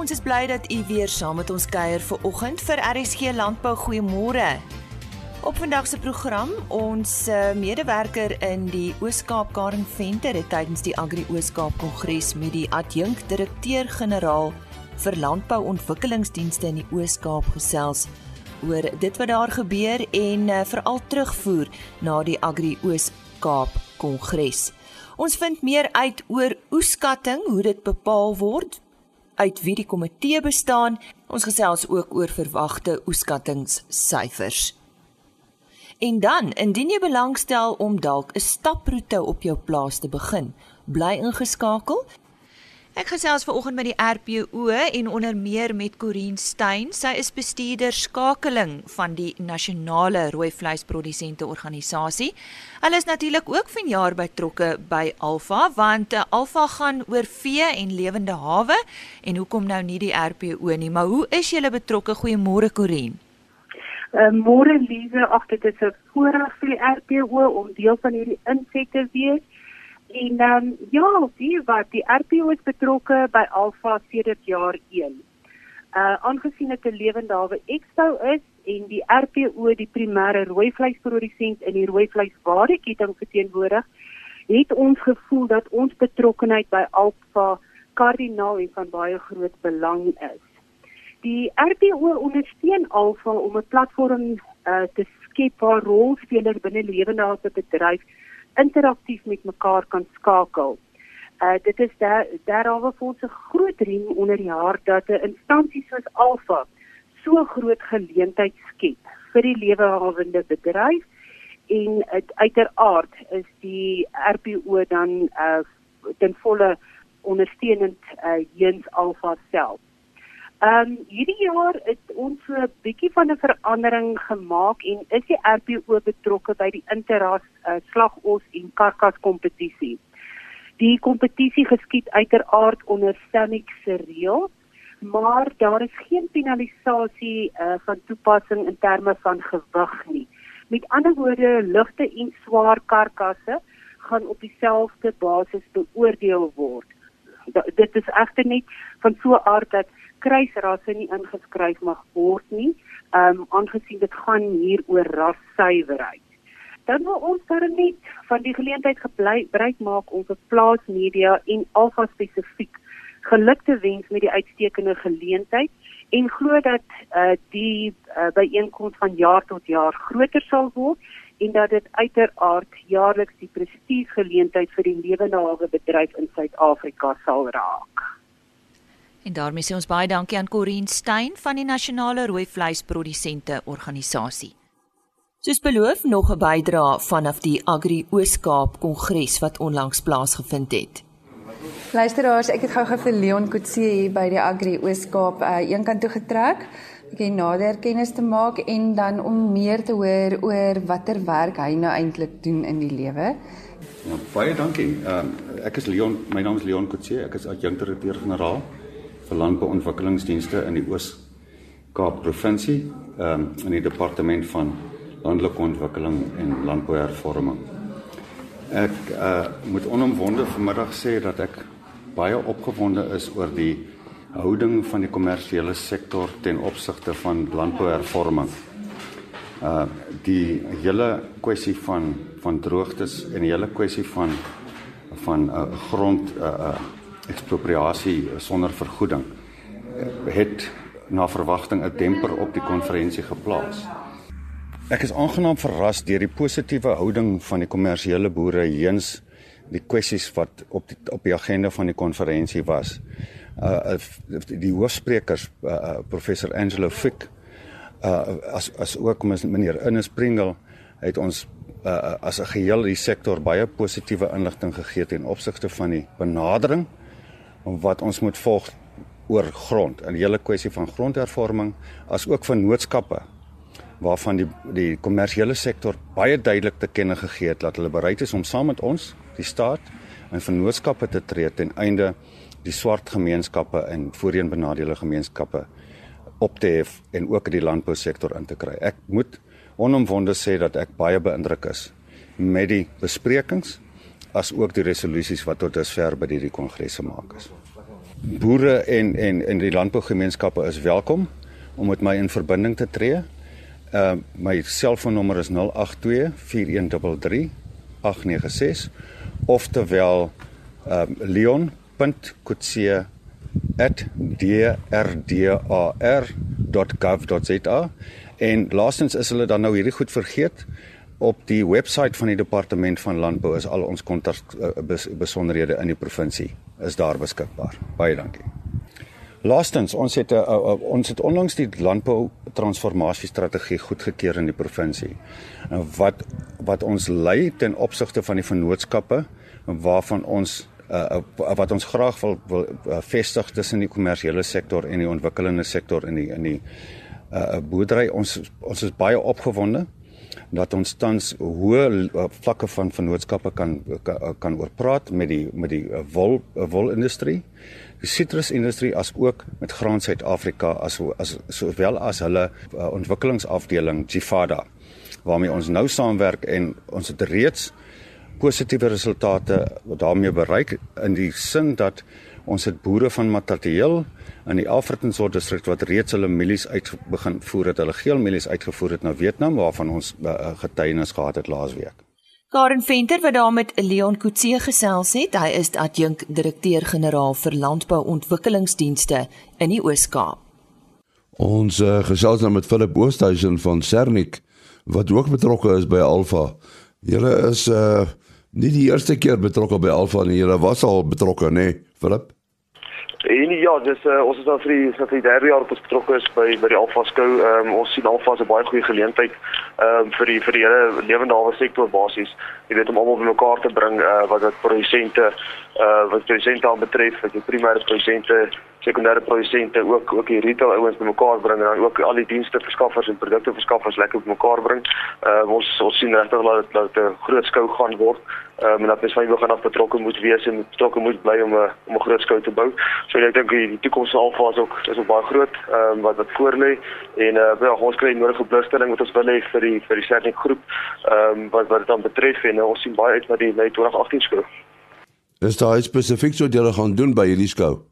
Ons is bly dat u weer saam met ons kuier vir oggend vir RSG Landbou Goeiemôre. Op vandag se program, ons uh, medewerker in die Oos-Kaap Karen Venter het tydens die Agri Oos-Kaap Kongres met die adjunk direkteur-generaal vir landbouontwikkelingsdienste in die Oos-Kaap gesels oor dit wat daar gebeur en uh, veral terugvoer na die Agri Oos-Kaap Kongres. Ons vind meer uit oor oeskatting, hoe dit bepaal word, uit wie die komitee bestaan. Ons gesels ook oor verwagte oeskattingssyfers. En dan, indien jy belangstel om dalk 'n staproete op jou plaas te begin, bly ingeskakel. Ek gesels ver oggend met die RPO en onder meer met Corin Stein. Sy is bestuurder skakeling van die Nasionale Rooi Vleisprodusente Organisasie. Hulle is natuurlik ook vanjaar betrokke by Alfa want uh, Alfa gaan oor vee en lewende hawe en hoekom nou nie die RPO nie, maar hoe is julle betrokke? Goeiemôre Corin. Uh, môre Lize, ag dit is 'n voorreg vir die RPO om deel van hierdie inset te wees. En dan um, ja, wie wat die RPO is betrokke by Alpha sedert jaar 1. Uh aangesien dit 'n lewende hawe expo is en die RPO die primêre rooi vleisprodusent in die rooi vleiswaardeketting verteenwoordig, het ons gevoel dat ons betrokkeheid by Alpha kardinaal en van baie groot belang is. Die RPO ondersteun Alpha om 'n platform uh, te skep waar rolspelers binne lewende hawe bedryf interaktief met mekaar kan skakel. Uh dit is daar daaroor vir ons 'n groot riem onder die hart dat 'n instansie soos Alfa so groot geleentheid skep vir die lewehawende bedryf en uiteraard is die RPO dan uh ten volle ondersteunend uh eens Alfa self. Ehm um, hierdie jaar het ons 'n bietjie van 'n verandering gemaak en is die RPO betrokke by die interras uh, slagos en karkas kompetisie. Die kompetisie geskied uiteraard onder Sanic se reël, maar daar is geen finalisasie uh, van toepassing in terme van gewig nie. Met ander woorde, ligte en swaar karkasse gaan op dieselfde basis beoordeel word. Da, dit is egter net van so 'n aard dat kruisrasse nie ingeskryf mag word nie, ehm um, aangesien dit gaan hier oor rassuiwerheid. Dan wil ons dan net van die geleentheid gebruik maak om vir plaasmedia en alfa spesifiek geluk te wens met die uitstekende geleentheid en glo dat uh, die uh, byeenkoms van jaar tot jaar groter sal word en dat dit uiteraard jaarliks die prestigie geleentheid vir die lewende hawe bedryf in Suid-Afrika sal raak. En daarmee sê ons baie dankie aan Corin Stein van die Nasionale Rooi Vleisprodusente Organisasie. Soos beloof nog 'n bydrae vanaf die Agri Oos-Kaap Kongres wat onlangs plaasgevind het. Luisteraars, ek het gou-gou vir Leon Kutse hier by die Agri Oos-Kaap uh, eenkant toe getrek. Ek nader kennis te maak en dan om meer te hoor oor watter werk hy nou eintlik doen in die lewe. Ja, baie dankie. Um, ek is Leon, my naam is Leon Kutse. Ek is adjunkteur-generaal vir landbouontwikkelingsdienste in die Oos-Kaap provinsie, ehm um, in die departement van landelike ontwikkeling en landbouhervorming. Ek uh moet onomwonde vanmiddag sê dat ek baie opgewonde is oor die houding van die kommersiële sektor ten opsigte van landbouhervorming. Uh die hele kwessie van van droogtes en die hele kwessie van van uh, grond uh, uh ekspropriasie sonder vergoeding het na verwagting 'n demper op die konferensie geplaas. Ek is aangenaam verras deur die positiewe houding van die kommersiële boere heens die kwessies wat op die op die agenda van die konferensie was. Uh die hoofsprekers uh, uh professor Angelo Fick uh as as ook meneer Innes Pringle het ons uh as 'n geheel die sektor baie positiewe inligting gegee ten opsigte van die benadering wat ons moet volg oor grond die hele kwessie van grondhervorming as ook van noodskappe waarvan die die kommersiële sektor baie duidelik te kenne gegee het dat hulle bereid is om saam met ons die staat en vennootskappe te tree ten einde die swart gemeenskappe en voorheen benadeelde gemeenskappe op te hef en ook in die landbousektor in te kry. Ek moet onomwonde sê dat ek baie beïndruk is met die besprekings as ook die resolusies wat tot dusver by hierdie kongres gemaak is. boere en en en die landbougemeenskappe is welkom om met my in verbinding te tree. Uh my selfoonnommer is 082 4133 896 oftewel um leon.kutse@drdar.gov.za en laastens is hulle dan nou hierdie goed vergeet op die webwerf van die departement van landbou is al ons kontak uh, besonderhede in die provinsie is daar beskikbaar. Baie dankie. Laastens, ons het 'n uh, uh, ons het onlangs die landbou transformasiestrategie goedgekeur in die provinsie. Nou wat wat ons lei ten opsigte van die vennootskappe waarvan ons uh, wat ons graag wil, wil vestig tussen die kommersiële sektor en die ontwikkelende sektor in die in die uh, boerdery. Ons ons is baie opgewonde dat ons tans hoë uh, vlakke van vennootskappe kan kan, kan oorpraat met die met die uh, wol wolindustrie, die sitrusindustrie as ook met Graan Suid-Afrika as as sowel as hulle uh, ontwikkelingsafdeling Gifada waarmee ons nou saamwerk en ons het reeds positiewe resultate daarmee bereik in die sin dat ons het boere van Matatiel in die Afrikaanse distrik wat reeds hulle mielies uit begin voer het, hulle geel mielies uitgevoer het na Vietnam waarvan ons uh, getuienis gehad het laasweek. Karen Venter wat daar met Leon Kutse gesels het, hy is adjunk direkteur-generaal vir landbouontwikkelingsdienste in die Oos-Kaap. Ons uh, gesels nou met Philip Oosthuizen van Sernik wat ook betrokke is by Alfa. Julle is uh nie die eerste keer betrokke by Alfa nie, julle was al betrokke, nê, nee, Philip? En ja, dis uh, ons is al vir die vir die derde jaar op ons betrokke is by by die Alfa skou. Ehm um, ons sien Alfa as 'n baie goeie geleentheid ehm um, vir die vir die hele lewende hawe sektor basies. Jy weet om almal bymekaar te bring uh, wat dit produsente uh wat produsente aan betref, wat die primêre produsente, sekondêre produsente ook ook die retail ouens bymekaar bring en dan ook al die dienste verskaffers en produkte verskaffers lekker bymekaar bring. Uh ons ons sien regtig dat dit 'n groot skou gaan word um, en dat mens van begin af betrokke moet wees en betrokke moet bly om 'n om 'n groot skou te bou. So ek dink die, die toekoms sal alfaas ook is ook baie groot ehm um, wat wat voor lê en uh, ja, ons kry nodige blootstelling wat ons wil hê vir die vir die Sernik groep ehm um, wat wat dit dan betref en uh, ons sien baie uit na die na 2018 skou. Is daar iets spesifiek wat julle gaan doen by hierdie skou?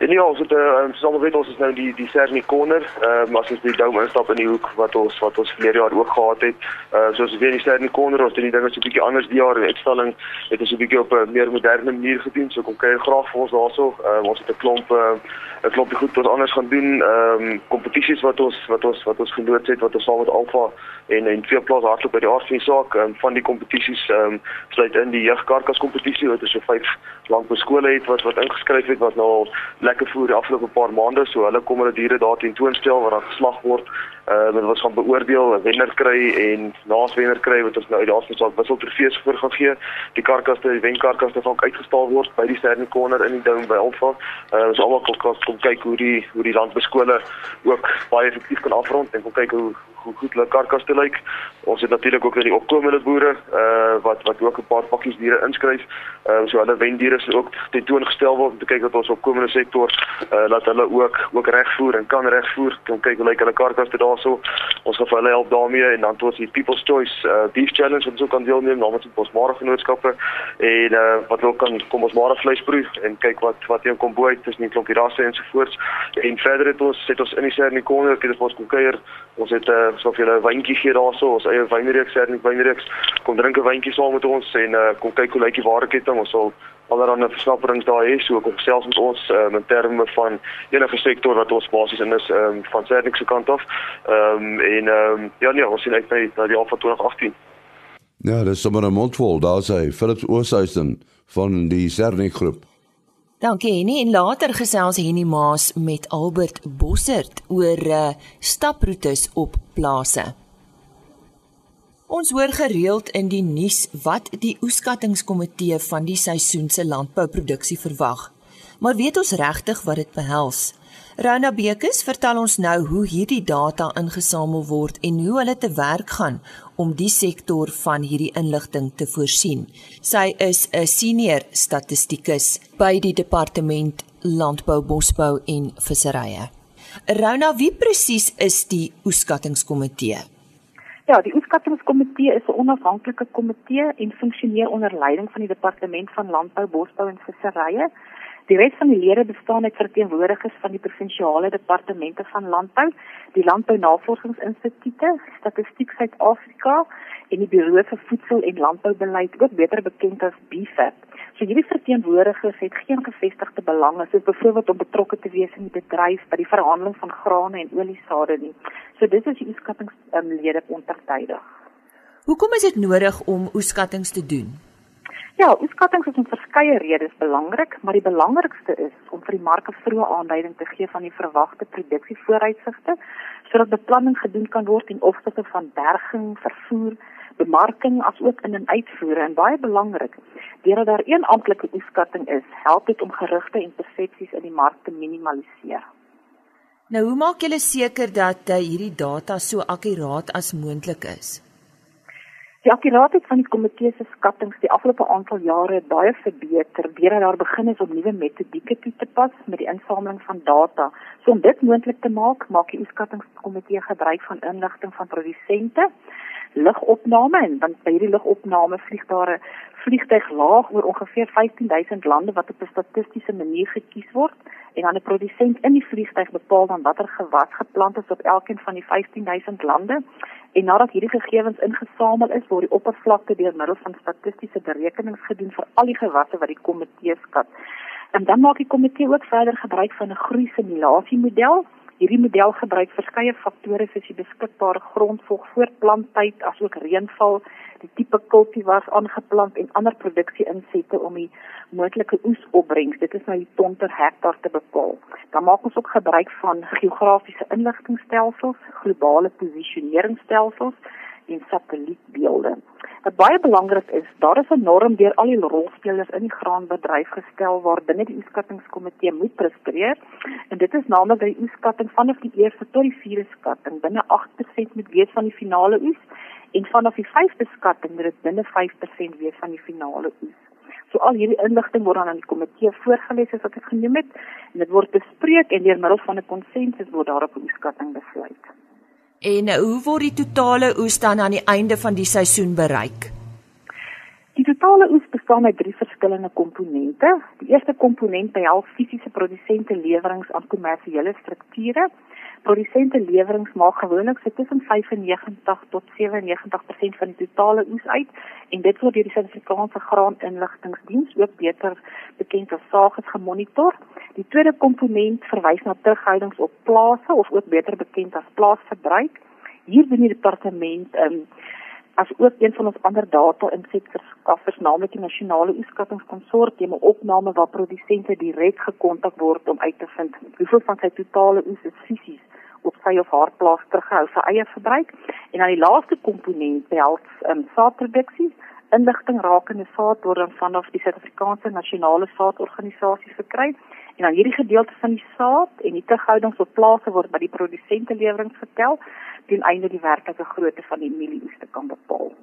En ja, ons het uh, soos almal weet ons is nou die die Serni Corner, ehm uh, as ons die dome instap in die hoek wat ons wat ons verlede jaar ook gehad het. Uh soos weer die Serni Corner, ons doen die dinge so 'n bietjie anders die jaar. Die uitstalling het ons 'n bietjie op 'n meer moderne manier gedoen. So kom kyk graag vir ons daarso. Uh ons het 'n klomp uh 'n klomp goed wat ons anders gaan doen. Ehm um, kompetisies wat ons wat ons wat ons geloods het wat ons saam met Alfa en en twee plaas hardloop by die aard van die saak um, van die kompetisies ehm um, sluit in die jeugkarkas kompetisie wat ons so vyf lank beskole het wat wat ingeskryf het wat nou al lekker voer die afgelope paar maande so hulle kom hulle diere daar teen toonstel wat dan geslag word. Uh wat ons gaan beoordeel 'n wenner kry en naas wenner kry wat ons nou uit die afstand sal wissel trofees voor gaan gee. Die karkaste die wenkarkaste van uitgestal word by die Sterling Corner in die dome by Alfa uh ons almal kom kom kyk hoe die hoe die landbeskole ook baie effektief kan afrond en kom kyk hoe hoe goed hulle karkaste lyk. Ons het natuurlik ook die opkomende boere uh wat wat ook 'n paar pakkies diere inskryf. Ehm uh, so hulle wendiere is ook tentoongestel word om te kyk dat ons opkomende sektor uh laat hulle ook ook regvoer en kan regvoer. Kom kyk hoe lyk hulle karkaste daarso. Ons gaan vir hulle help daarmee en dan tot die People's Choice uh Beef Challenge wat ons ook kan deelneem namens die Bosmara genootskappe en uh wat ook kan kom ons maar vleis proe en kyk wat wat hier kom bo uit tussen die klompie rasse en so voort. En verder het ons het ons in die Serni Corner, het ons kuier. Ons het uh so vir julle 'n wyntjie gee daarso, ons eie wynreeks, Sernik wynreeks. Kom drink 'n wyntjie saam met ons en uh, kom kyk hoe lyk die ware ketting. Ons sal allerlei verskafferings daar hê, so kom selfs met ons um, in terme van enige sektor wat ons basies in is um, van Sernik se kant af. Ehm um, en ehm um, ja nee, ons sien uit na die jaar van 2018. Ja, dis sommer 'n mondvol, daar sê Philips Oosthuizen van die Sernik groep. Dankie Henny en later gesels Henny Maas met Albert Bossert oor uh, staproetes op plase. Ons hoor gereeld in die nuus wat die oeskattingskomitee van die seisoen se landbouproduksie verwag. Maar weet ons regtig wat dit behels? Rona Bekes vertel ons nou hoe hierdie data ingesamel word en hoe hulle te werk gaan om die sektor van hierdie inligting te voorsien. Sy is 'n senior statistikus by die departement Landbou, Bosbou en Visserye. Rona, wie presies is die oeskattingskomitee? Ja, die oeskattingskomitee is 'n onafhanklike komitee en funksioneer onder leiding van die departement van Landbou, Bosbou en Visserye Die res van die lede bestaan uit verteenwoordigers van die provinsiale departemente van landbou, die Landbou Navorsingsinstituute, Statistiek Suid-Afrika en die Buro vir Voedsel en Landboubeleid, ook beter bekend as BFAP. So hierdie verteenwoordigers het geen gevestigde belange soos byvoorbeeld om betrokke te wees in die bedryf by die verhandeling van grane en oliesade nie. So dit is die oeskattingslede um, ondertydig. Hoekom is dit nodig om oeskattings te doen? Ja, oeskattings is om verskeie redes belangrik, maar die belangrikste is om vir die mark 'n vroeë aanduiding te gee van die verwagte produksievooruitsigte sodat beplanning gedoen kan word in opsigte van berging, vervoer, bemarking asook in en uitvoere en baie belangrik, deurdat daar een amptelike oeskatting is, help dit om gerugte en persepsies in die mark te minimaliseer. Nou, hoe maak julle seker dat uh, hierdie data so akkuraat as moontlik is? Die akkuraatheid van die komitee se skattings die afgelope aantal jare het baie verbeter deurdat daar begin is om nuwe metodieke toe te pas met die insameling van data. So om dit moontlik te maak, maak die skattingskomitee gebruik van inligting van produsente, lugopname en dan by hierdie lugopname vlieg daar 'n vliegtyg laag oor ongeveer 15000 lande wat op 'n statistiese manier gekies word en dan 'n produsent in die vliegtyg bepaal dan watter gewas geplant is op elkeen van die 15000 lande En nadat hierdie gegevens ingesamel is, word die oppervlakte deur middel van statistiese berekenings gedoen vir al die gewasse wat die komitee skat. En dan maak die komitee ook verder gebruik van 'n groei simulasiemodel. Hierdie model gebruik verskeie faktore soos die beskikbare grondvog, voortplantyd, asook reënval, die tipe kultivars aangeplant en ander produksie-insette om die moontlike oesopbrengs, dit is nou die ton per hektaar te bepaal. Dan maak ons ook gebruik van geografiese inligtingstelsels, globale posisioneringsstelsels en satellietbeelde. Wat baie belangrik is, daar is 'n norm deur al die rolspelers in die graanbedryf gestel waar binne die oeskattingskomitee moet presteer en dit is naamlik die oeskatting vanaf die eerste tot die vierde skatting binne 8% moet wees van die finale oes en vanaf die vyfde skatting moet dit binne 5% wees van die finale oes. So al hierdie inligting word dan aan die komitee voorgeles as wat ek genoem het en dit word bespreek en deur middel van 'n konsensus word daarop 'n oeskatting besluit. En uh, hoe word die totale oes dan aan die einde van die seisoen bereik? Die totale oes bestaan uit drie verskillende komponente. Die eerste komponent behels fisiese produsente leweringe aan kommersiële strukture Produsente lewerings maak gewoonlik so tussen 95 tot 97% van die totale oes uit en dit word deur die Suid-Afrikaanse Graaninligtingdiens ook beter bekend as SAGS gemonitor. Die tweede komponent verwys na terughoudings op plase of ook beter bekend as plaasverbruik. Hier binne die departement um, as ook een van ons ander data insetverskaffers naamlik die nasionale oeskattingskonsortium 'n opname waar produsente direk gekontak word om uit te vind hoeveel van sy totale oes is fisies op sy of haar plaas terughou vir eie verbruik. En dan die laaste komponent behels um, saadproduksie. Inligting rakende saad word dan vanaf die Suid-Afrikaanse Nasionale Saadorganisasie verkry. En dan hierdie gedeelte van die saad en die terughoudings op plase word by die produsente lewering vertel ten einde die werklike grootte van die mielieoes te kan bepaal.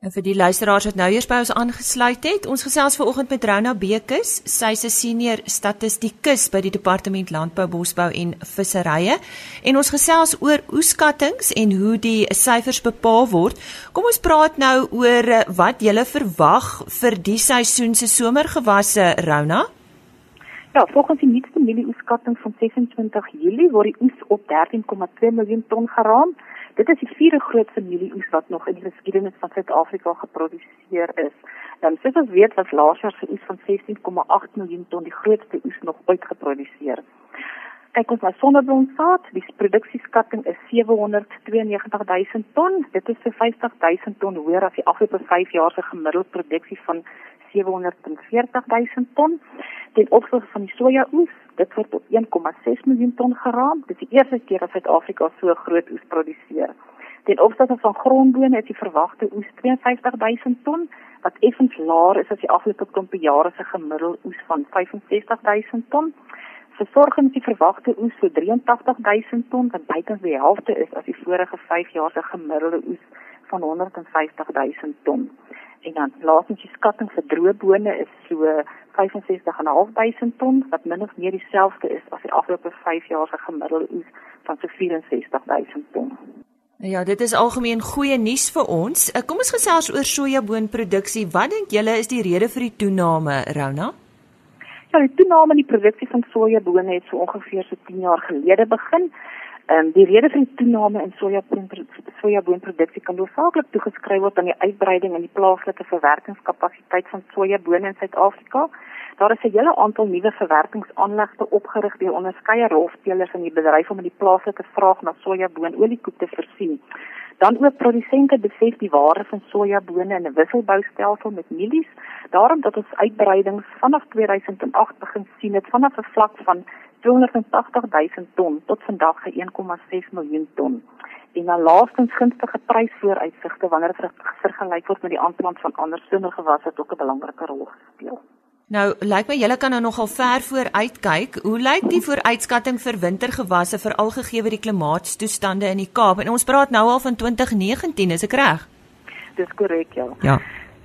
En vir die luisteraars wat nou eers by ons aangesluit het, ons gesels vanoggend met Rona Bekes. Sy is 'n senior statistikus by die Departement Landbou, Bosbou en Visserye. En ons gesels oor oeskattinge en hoe die syfers bepaal word. Kom ons praat nou oor eh, wat jy verwag vir die seisoen se somergewasse, Rona. Ja, volgens die nuutste mielieoeskatting van 26 Julie word die oes op 13,2 miljoen ton geraam. Dit is die vierde grootste mielieoes wat nog in die geskiedenis van Suid-Afrika geproduseer is. Dan soos ons weet, was laas jaar se oes van 16,8 miljoen ton die grootste oes nog ooit geproduseer. Kyk ons na sonneblomsaad, die produksieskatting is 792 000 ton. Dit is so 50 000 ton hoër as die afgelope 5 jaar se gemiddelde produksie van 740 000 ton. Ten opsigte van die sojaoes, dit word op 1,6 miljoen ton geraam. Dit is die eerste keer dat Suid-Afrika so groot oes produseer. Ten opsigte van grondbone is die verwagte oes 52 000 ton, wat effens laer is as die afgelope klompe jare se gemiddelde oes van 65 000 ton. Versorging is die verwagte oes so 83 000 ton, wat bykans die helfte is as die vorige 5 jaar se gemiddelde oes van 150 000 ton. En dan laasens die skatting vir droë bone is so 65.500 ton wat min of meer dieselfde is as die afgelope 5 jaar se gemiddelde oes van so 64.000 ton. Ja, dit is algemeen goeie nuus vir ons. Eh, kom ons gesels oor sojaboonproduksie. Wat dink julle is die rede vir die toename, Rona? Ja, die toename in die produksie van sojabone het so ongeveer so 10 jaar gelede begin. Ehm um, die rede vir die toename in sojaboonproduksie kan hoofsaaklik toegeskryf word aan die uitbreiding in die plaaslike verwerkingskapasiteit van sojabone in Suid-Afrika. Daar is 'n hele aantal nuwe verwerkingsaanlegte opgerig deur onderskeie rolspelers in die bedryf om die plaaslike vraag na sojaboonoliekoek te voorsien. Dan ook produsente besef die waarde van sojabone in 'n wisselboustelsel met mielies, daarom dat ons uitbreidings vanaf 2008 begin sien het vanaf 'n vlak van 280 000 ton tot vandag ge 1,6 miljoen ton. En na laastens gunstige prysvooruitsigte wanneer dit vergelyk word met die aanplant van ander somergewasse het ook 'n belangrike rol gespeel. Nou, lyk my julle kan nou nogal ver vooruitkyk. Hoe lyk die vooruitskatting vir wintergewasse veral gegee die klimaatstoestande in die Kaap? En ons praat nou al van 2019, is ek reg? Dis korrek, ja. Ja.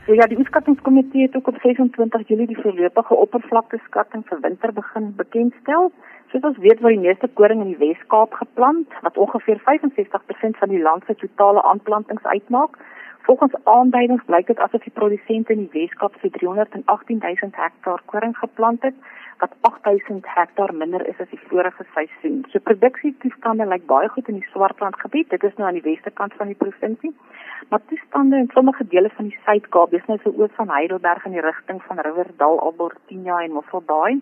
So ja, die oeskattingskomitee het ook op 26 Julie die voorlopige oppervlakteskatting vir winter begin bekendstel. Soos ons weet, word die meeste koring in die Wes-Kaap geplant, wat ongeveer 65% van die land se totale aanplantings uitmaak. Volgens aanduidings blyk dit asof die produsente in die Wes-Kaap vir 318 000 hektaar koring geplant het, wat 8000 hektaar minder is as die vorige seisoen. So produksietoestande lyk baie goed in die Swartland gebied. Dit is nou aan die weste kant van die provinsie. Maar toestande in sommige dele van die Suid-Kaap, dis nou so oos van Heidelberg in die rigting van Riverdal, Albertina en Mosselbaai,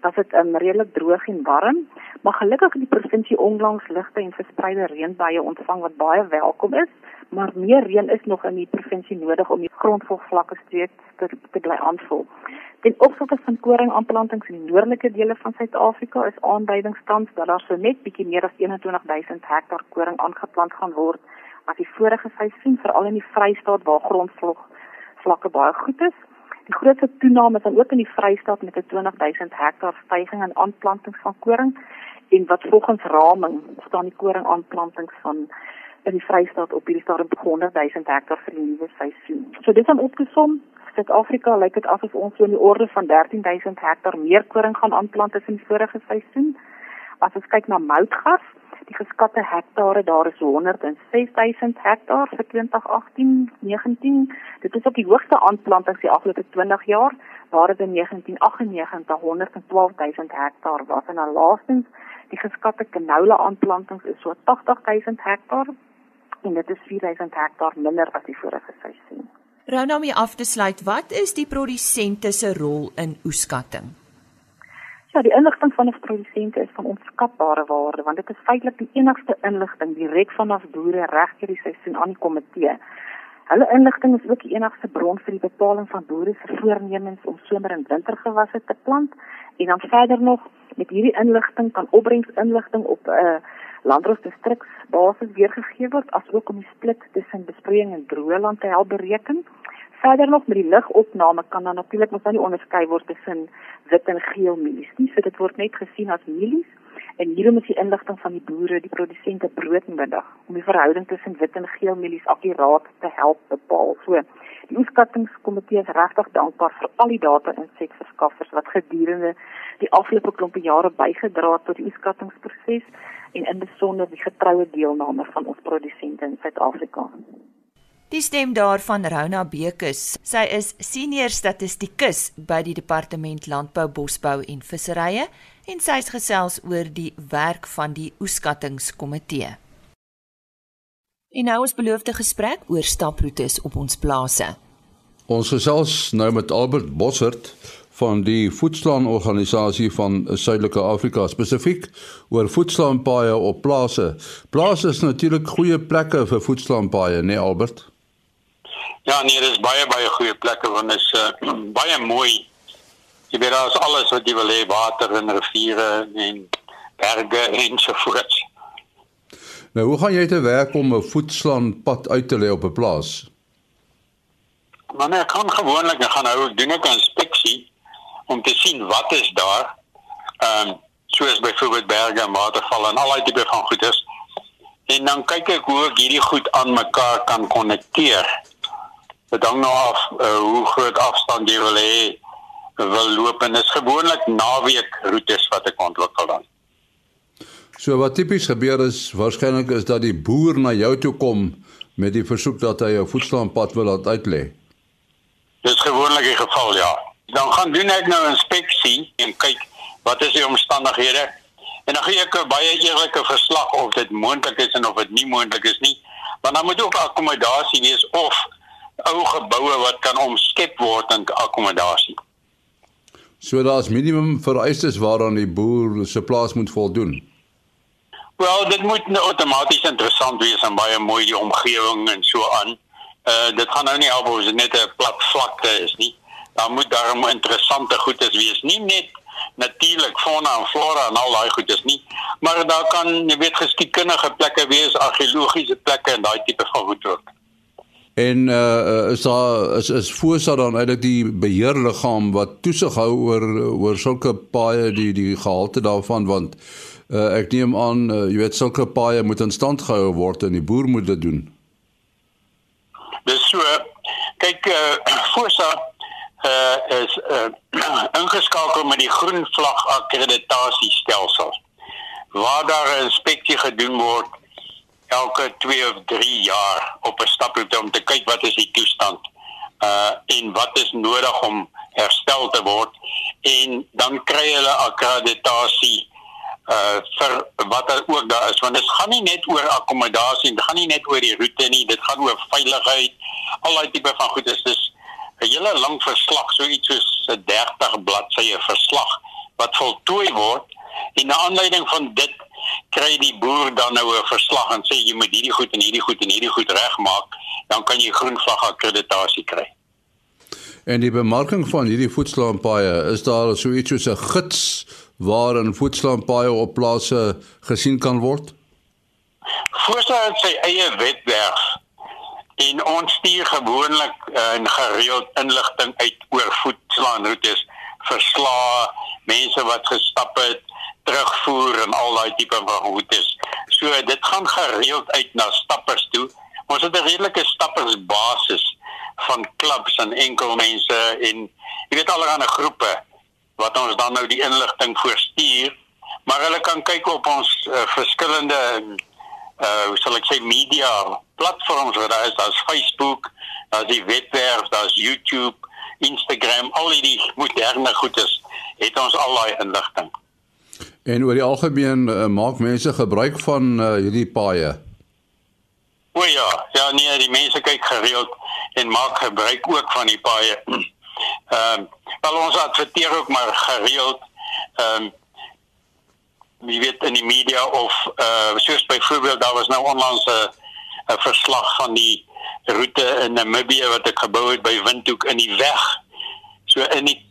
dat dit um, redelik droog en warm, maar gelukkig het die provinsie onlangs ligte en verspreide reënbuie ontvang wat baie welkom is, maar meer reën is nog in die provinsie nodig om die grondvlakte steeds te, te bly aanvul. Ten opsigte van koringaanplantings in die noordelike dele van Suid-Afrika is aanduidings tans dat daar so net bietjie meer as 21000 hektaar koring aangeplant gaan word as die vorige seisoen veral in die Vrystaat waar grondvlog vlakke baie goed is. Die grootste toename is dan ook in die Vrystaat met 'n 20000 hektaar stygings in aanplantings van koring en wat volgens raming staan die koringaanplantings van in die Vrystaat op hierdie stadium 100000 hektaar vir die nuwe seisoen. So dit is opgesom Suid-Afrika lyk dit asof ons so in die orde van 13000 hektaar meer koring gaan aanplant as in die vorige seisoen. As ons kyk na moutgas, die geskatte hektare daar is 106000 hektaar vir 2018-19. Dit is ook die hoogste aanplanting die afgelope 20 jaar, waar dit in 1998 112000 hektaar was en dan laastens die geskatte canola aanplantings is so 80000 hektaar en dit is 4000 hektaar minder as die vorige seisoen. Rona om af te sluit, wat is die produsente se rol in oeskatting? Ja, die inligting van 'n produsent is van onskatbare waarde want dit is feitelik die enigste inligting direk vanaf boere reg deur die seisoen aan die komitee. Hulle inligting is ook die enigste bron vir die bepaling van boere se voornemens om somer en wintergewasse te plant en dan verder nog met hierdie inligting kan opbrengsinligting op 'n uh, landroosdistriks basis weergegee word asook om die split tussen besproeiing en droëland te help bereken. Verder nog met die ligopname kan dan natuurlik mos nou nie onderskei word tussen wit en geel mielies nie. So dit word net gesien as mielies en hierom is die inligting van die boere, die produsente broodmiddag om die verhouding tussen wit en geel mielies akkuraat te help bepaal. So die oeskattingskomitee is regtig dankbaar vir al die data insetverskaffers wat gedurende die afgelope klompe jare bygedra het tot die oeskattingsproses en in besonder die getroue deelname van ons produsente in Suid-Afrika. Die stem daarvan Rona Bekus. Sy is senior statistikus by die Departement Landbou, Bosbou en Visserye en sy het gesels oor die werk van die oeskattingskomitee. En nou ons beloofde gesprek oor staproetes op ons plase. Ons gesels nou met Albert Bossert van die voedselorganisasie van Suidelike Afrika spesifiek oor voedselpaaie op plase. Plase is natuurlik goeie plekke vir voedselpaaie, né nee Albert? Ja, nee, dit is baie baie goeie plekke want is uh, baie mooi. Jy weet daar's alles wat jy wil hê, water en riviere en berge en so voort. Nou, hoe gaan jy te werk om 'n voetslaanpad uit te lê op 'n plaas? Maar nee, ek kan gewoonlik gaan nou doen 'n inspeksie om te sien wat is daar. Ehm um, soos byvoorbeeld berge en watervalle en al daai tipe van goedes. En dan kyk ek hoe ek hierdie goed aan mekaar kan konnekteer dit hang nou af uh, hoe groot afstand jy wil hê wil loop en is gewoonlik naweek roetes wat ek ontwikkel dan. So wat tipies gebeur is waarskynlik is dat die boer na jou toe kom met die versoek dat hy 'n voetstaanpad wil laat uitlê. Dis gewoonlik die geval ja. Dan gaan doen ek nou inspeksie en kyk wat is die omstandighede en dan gee ek 'n baie eerlike verslag of dit moontlik is en of dit nie moontlik is nie. Want dan moet ook akkommodasie wees of ou geboue wat kan omskep word in akkommodasie. So daar's minimum vereistes waaraan die boer se plaas moet voldoen. Wel, dit moet nou outomaties interessant wees en baie mooi die omgewing en so aan. Uh dit gaan nou nie help as dit net 'n plat vlakte is nie. Daar moet daar 'n interessante goedes wees, nie net natuurlik fauna en flora en al daai goedes nie, maar daar kan jy weet geskiedkundige plekke wees, argeologiese plekke en daai tipe van goed ook. En uh is daar is is Fosa dan eintlik die beheerliggaam wat toesig hou oor oor sulke paaie die die gehalte daarvan want uh, ek neem aan uh, jy weet sulke paaie moet in stand gehou word en die boer moet dit doen. Dis so kyk uh, Fosa uh, is uh, ingeskakel met die groen vlag akkreditasiestelsel waar daar 'n inspeksie gedoen word elke 2 of 3 jaar op 'n staproete om te kyk wat is die toestand uh en wat is nodig om herstel te word en dan kry hulle akkreditasie uh vir wat er ook daar is want dit gaan nie net oor akkommodasie dit gaan nie net oor die roete nie dit gaan oor veiligheid al daai tipe van goed. Is dis 'n hele lang verslag so iets soos 'n 30 bladsye verslag wat voltooi word. En na aanleiding van dit kry die boer dan nou 'n verslag en sê jy moet hierdie goed en hierdie goed en hierdie goed regmaak dan kan jy groen vlag akkreditasie kry. En die bemarking van hierdie voetslaanpaaie is daar so iets soos 'n gids waar 'n voetslaanpaaie op plase gesien kan word? Voorstel sy eie wetwerf en ons stuur gewoonlik uh, en gereeld inligting uit oor voetslaanroetes, verslae, mense wat gestap het, terugvoer en al daai tipe van roetes. So dit gaan gereeld uit na stappers toe. Ons het 'n redelike stappersbasis van klubs en enkelmense en jy weet allerlei groepe wat ons dan nou die inligting voorstuur maar hulle kan kyk op ons uh, verskillende uh hoe sal ek sê media platforms wat daar is. Daar's Facebook daar's die webwerf daar's YouTube Instagram al die moderne goedes het ons al daai inligting. En oor die algemeen uh, maak mense gebruik van uh, hierdie paaie? O ja ja nee die mense kyk gereeld en maak gebruik ook van die paaie Ehm um, wel ons adverteer ook maar gereeld ehm um, wie weet in die media of uh soos byvoorbeeld daar was nou onlangs 'n 'n verslag van die roete in Namibië wat ek gebou het by Windhoek in die weg. So in die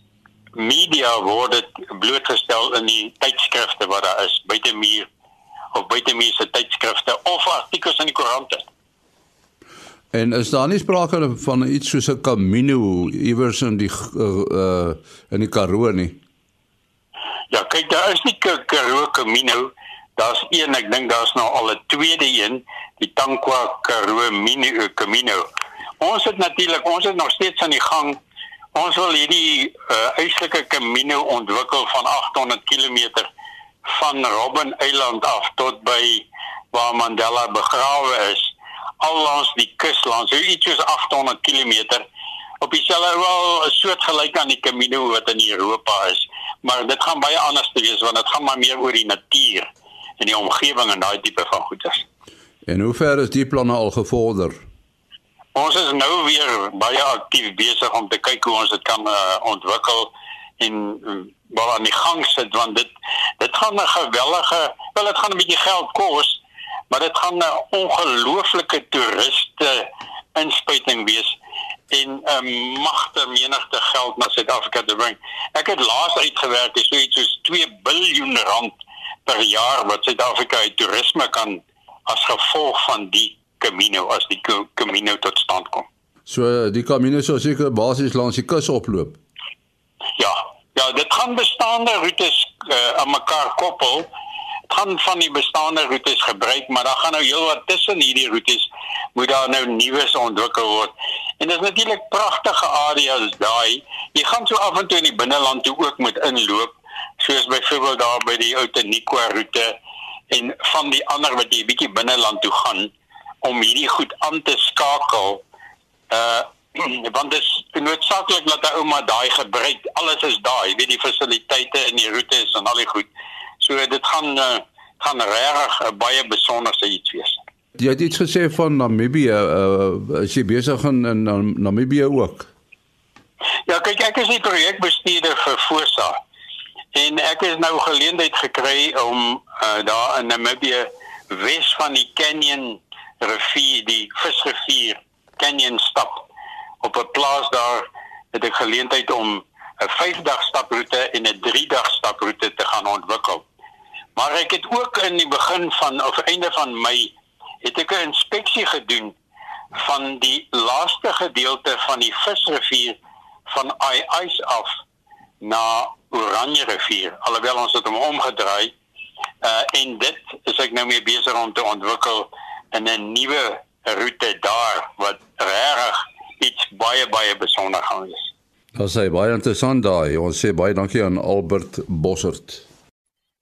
media word dit blootgestel in die tydskrifte wat daar is, buitemuur of buitemuur se tydskrifte of artikels in die koerante. En is daar nie sprake van iets soos 'n Camino iewers in die uh, uh in die Karoo nie? Ja, kyk, daar is nie 'n Karoo Camino. Daar's een, ek dink daar's nou al 'n tweede een, die Tankwa Karoo Mini uh, Camino. Ons het natuurlik, ons is nog steeds aan die gang. Ons wil hierdie uh uitslike Camino ontwikkel van 800 km van Robben Eiland af tot by waar Mandela begrawe is al langs die kus langs so iets soos 800 km op dieselfde wel 'n soort gelyk aan die Camino wat in Europa is maar dit gaan baie anders te wees want dit gaan maar meer oor die natuur en die omgewing en daai tipe van goeders. En hoe ver is die planne al gevorder? Ons is nou weer baie aktief besig om te kyk hoe ons dit kan uh, ontwikkel en uh, wel aan die gang sit want dit dit gaan 'n gewellige wel dit gaan 'n bietjie geld kos maar dit gaan 'n ongelooflike toeriste inspuiting wees en 'n um, magte menigte geld na Suid-Afrika te bring. Ek het laas uitgewerk is so iets soos 2 miljard rand per jaar wat Suid-Afrika uit toerisme kan as gevolg van die Camino as die Camino tot stand kom. So die Camino sou seker basies langs die kus oploop. Ja, ja, dit gaan bestaande roetes uh, aan mekaar koppel gaan van die bestaande roetes gebruik, maar daar gaan nou heelwat tussen hierdie roetes moet daar nou nuus ontwikkel word. En dit is natuurlik pragtige areas daai. Jy gaan so af en toe in die binneland toe ook moet inloop, soos byvoorbeeld daar by die ou Tenikwa roete en van die ander wat jy bietjie binneland toe gaan om hierdie goed aan te skakel. Uh want dit is noodsaaklik dat 'n ouma daai gebruik. Alles is daai, weet die fasiliteite en die roetes en al die goed. So dit gaan uh, gaan regtig 'n baie besonderse iets wees. Jy het iets gesê van Namibië, uh, is jy besig in, in Namibië ook? Ja, kyk ek is die projekbestuurder vir Fosa. En ek het nou geleentheid gekry om uh, daar in Namibië wes van die Canyon rivier, die visrivier Canyon stap op 'n plaas daar het ek geleentheid om 'n 5-dag staproete en 'n 3-dag staproete te gaan ontwikkel. Maar ek het ook in die begin van of einde van Mei het ek 'n inspeksie gedoen van die laaste gedeelte van die visrivier van Ai Ais af na Oranje rivier alhoewel ons dit omgedraai uh, en dit is ek nou mee besig om te ontwikkel in 'n nuwe roete daar wat regtig iets baie baie besonder gaan wees. Ons sê baie interessant daai. Ons sê baie dankie aan Albert Bossert.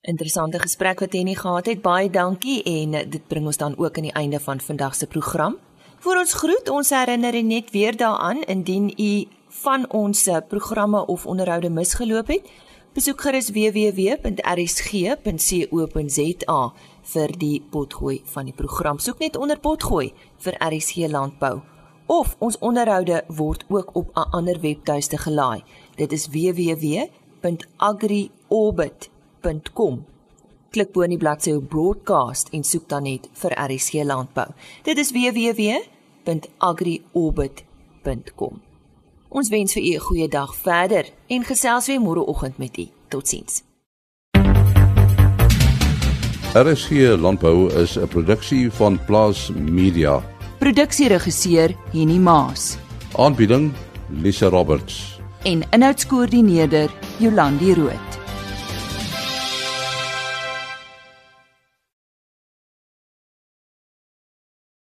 Interessante gesprek wat Henny gehad het. Baie dankie en dit bring ons dan ook aan die einde van vandag se program. Vir ons groet, ons herinner net weer daaraan indien u van ons programme of onderhoude misgeloop het, besoek gerus www.rsg.co.za vir die potgooi van die program. Soek net onder potgooi vir RSG landbou. Of ons onderhoude word ook op 'n ander webtuiste gelaai. Dit is www.agriorbit.com rsg.com. Klik bo in die bladsy op broadcast en soek dan net vir RSG landbou. Dit is www.agriorbit.com. Ons wens vir u 'n goeie dag verder en gesels weer môreoggend met u. Totsiens. RSG landbou is 'n produksie van Plaas Media. Produksieregisseur Henny Maas. Aanbieding Lisa Roberts en inhoudskoördineerder Jolandi Root.